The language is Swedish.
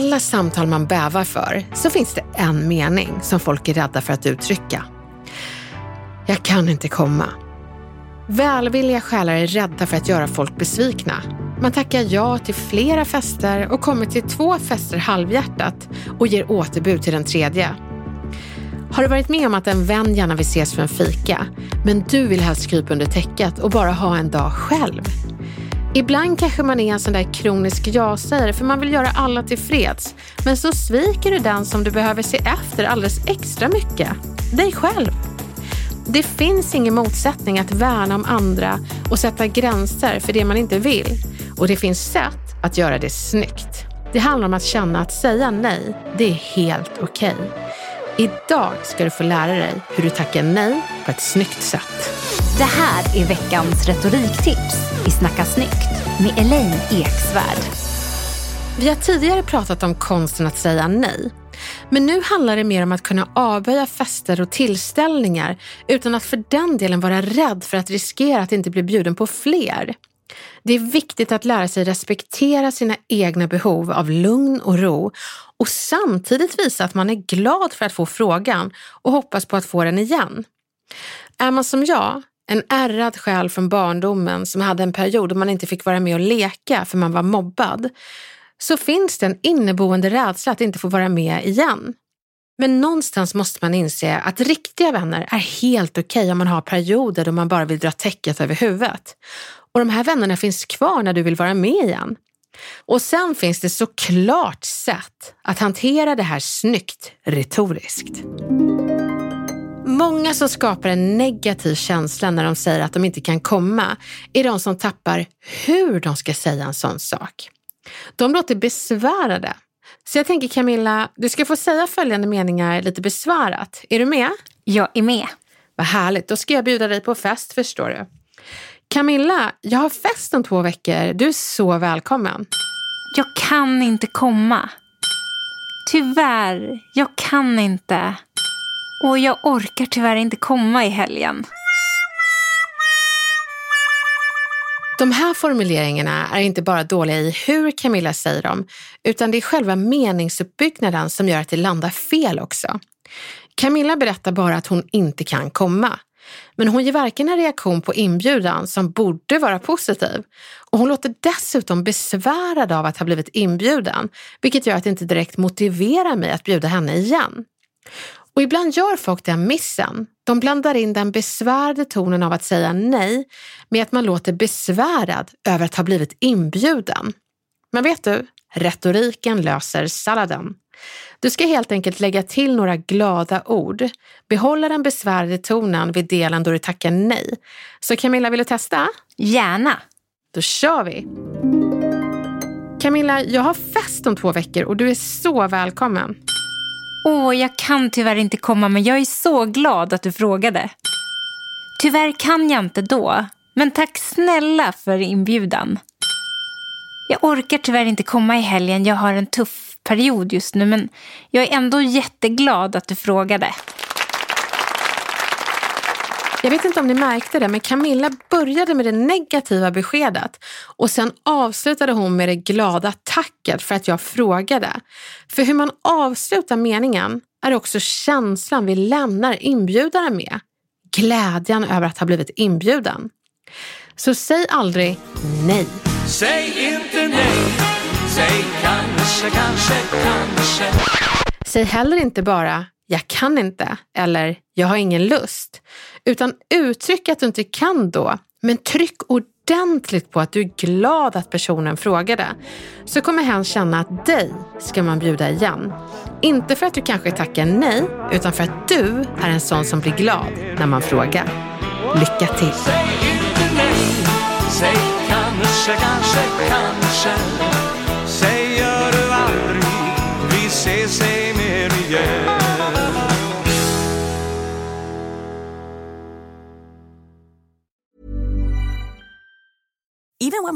alla samtal man bävar för så finns det en mening som folk är rädda för att uttrycka. Jag kan inte komma. Välvilliga själar är rädda för att göra folk besvikna. Man tackar ja till flera fester och kommer till två fester halvhjärtat och ger återbud till den tredje. Har du varit med om att en vän gärna vill ses för en fika, men du vill helst krypa under täcket och bara ha en dag själv? Ibland kanske man är en sån där kronisk ja-sägare för man vill göra alla till freds. Men så sviker du den som du behöver se efter alldeles extra mycket. Dig själv. Det finns ingen motsättning att värna om andra och sätta gränser för det man inte vill. Och det finns sätt att göra det snyggt. Det handlar om att känna att säga nej, det är helt okej. Idag ska du få lära dig hur du tackar nej på ett snyggt sätt. Det här är veckans retoriktips i Snacka snyggt med Elaine Eksvärd. Vi har tidigare pratat om konsten att säga nej. Men nu handlar det mer om att kunna avböja fester och tillställningar utan att för den delen vara rädd för att riskera att inte bli bjuden på fler. Det är viktigt att lära sig respektera sina egna behov av lugn och ro och samtidigt visa att man är glad för att få frågan och hoppas på att få den igen. Är man som jag, en ärrad själ från barndomen som hade en period då man inte fick vara med och leka för man var mobbad, så finns det en inneboende rädsla att inte få vara med igen. Men någonstans måste man inse att riktiga vänner är helt okej okay om man har perioder då man bara vill dra täcket över huvudet. Och de här vännerna finns kvar när du vill vara med igen. Och sen finns det såklart sätt att hantera det här snyggt retoriskt. Många som skapar en negativ känsla när de säger att de inte kan komma är de som tappar hur de ska säga en sån sak. De låter besvärade. Så jag tänker Camilla, du ska få säga följande meningar lite besvärat. Är du med? Jag är med. Vad härligt, då ska jag bjuda dig på fest förstår du. Camilla, jag har fest om två veckor. Du är så välkommen. Jag kan inte komma. Tyvärr, jag kan inte. Och jag orkar tyvärr inte komma i helgen. De här formuleringarna är inte bara dåliga i hur Camilla säger dem, utan det är själva meningsuppbyggnaden som gör att det landar fel också. Camilla berättar bara att hon inte kan komma. Men hon ger varken en reaktion på inbjudan som borde vara positiv och hon låter dessutom besvärad av att ha blivit inbjuden, vilket gör att det inte direkt motiverar mig att bjuda henne igen. Och ibland gör folk den missen. De blandar in den besvärade tonen av att säga nej med att man låter besvärad över att ha blivit inbjuden. Men vet du, retoriken löser salladen. Du ska helt enkelt lägga till några glada ord, behålla den besvärade tonen vid delen då du tackar nej. Så Camilla, vill du testa? Gärna! Då kör vi! Camilla, jag har fest om två veckor och du är så välkommen. Åh, jag kan tyvärr inte komma men jag är så glad att du frågade. Tyvärr kan jag inte då, men tack snälla för inbjudan. Jag orkar tyvärr inte komma i helgen, jag har en tuff period just nu men jag är ändå jätteglad att du frågade. Jag vet inte om ni märkte det, men Camilla började med det negativa beskedet och sen avslutade hon med det glada tacket för att jag frågade. För hur man avslutar meningen är också känslan vi lämnar inbjudaren med. Glädjen över att ha blivit inbjuden. Så säg aldrig nej. Säg inte nej. Säg kanske, kanske, kanske. Säg heller inte bara jag kan inte eller jag har ingen lust. Utan uttryck att du inte kan då, men tryck ordentligt på att du är glad att personen frågade. Så kommer hen känna att dig ska man bjuda igen. Inte för att du kanske tackar nej, utan för att du är en sån som blir glad när man frågar. Lycka till! Säg inte nej. Säg kanske, kanske, kanske.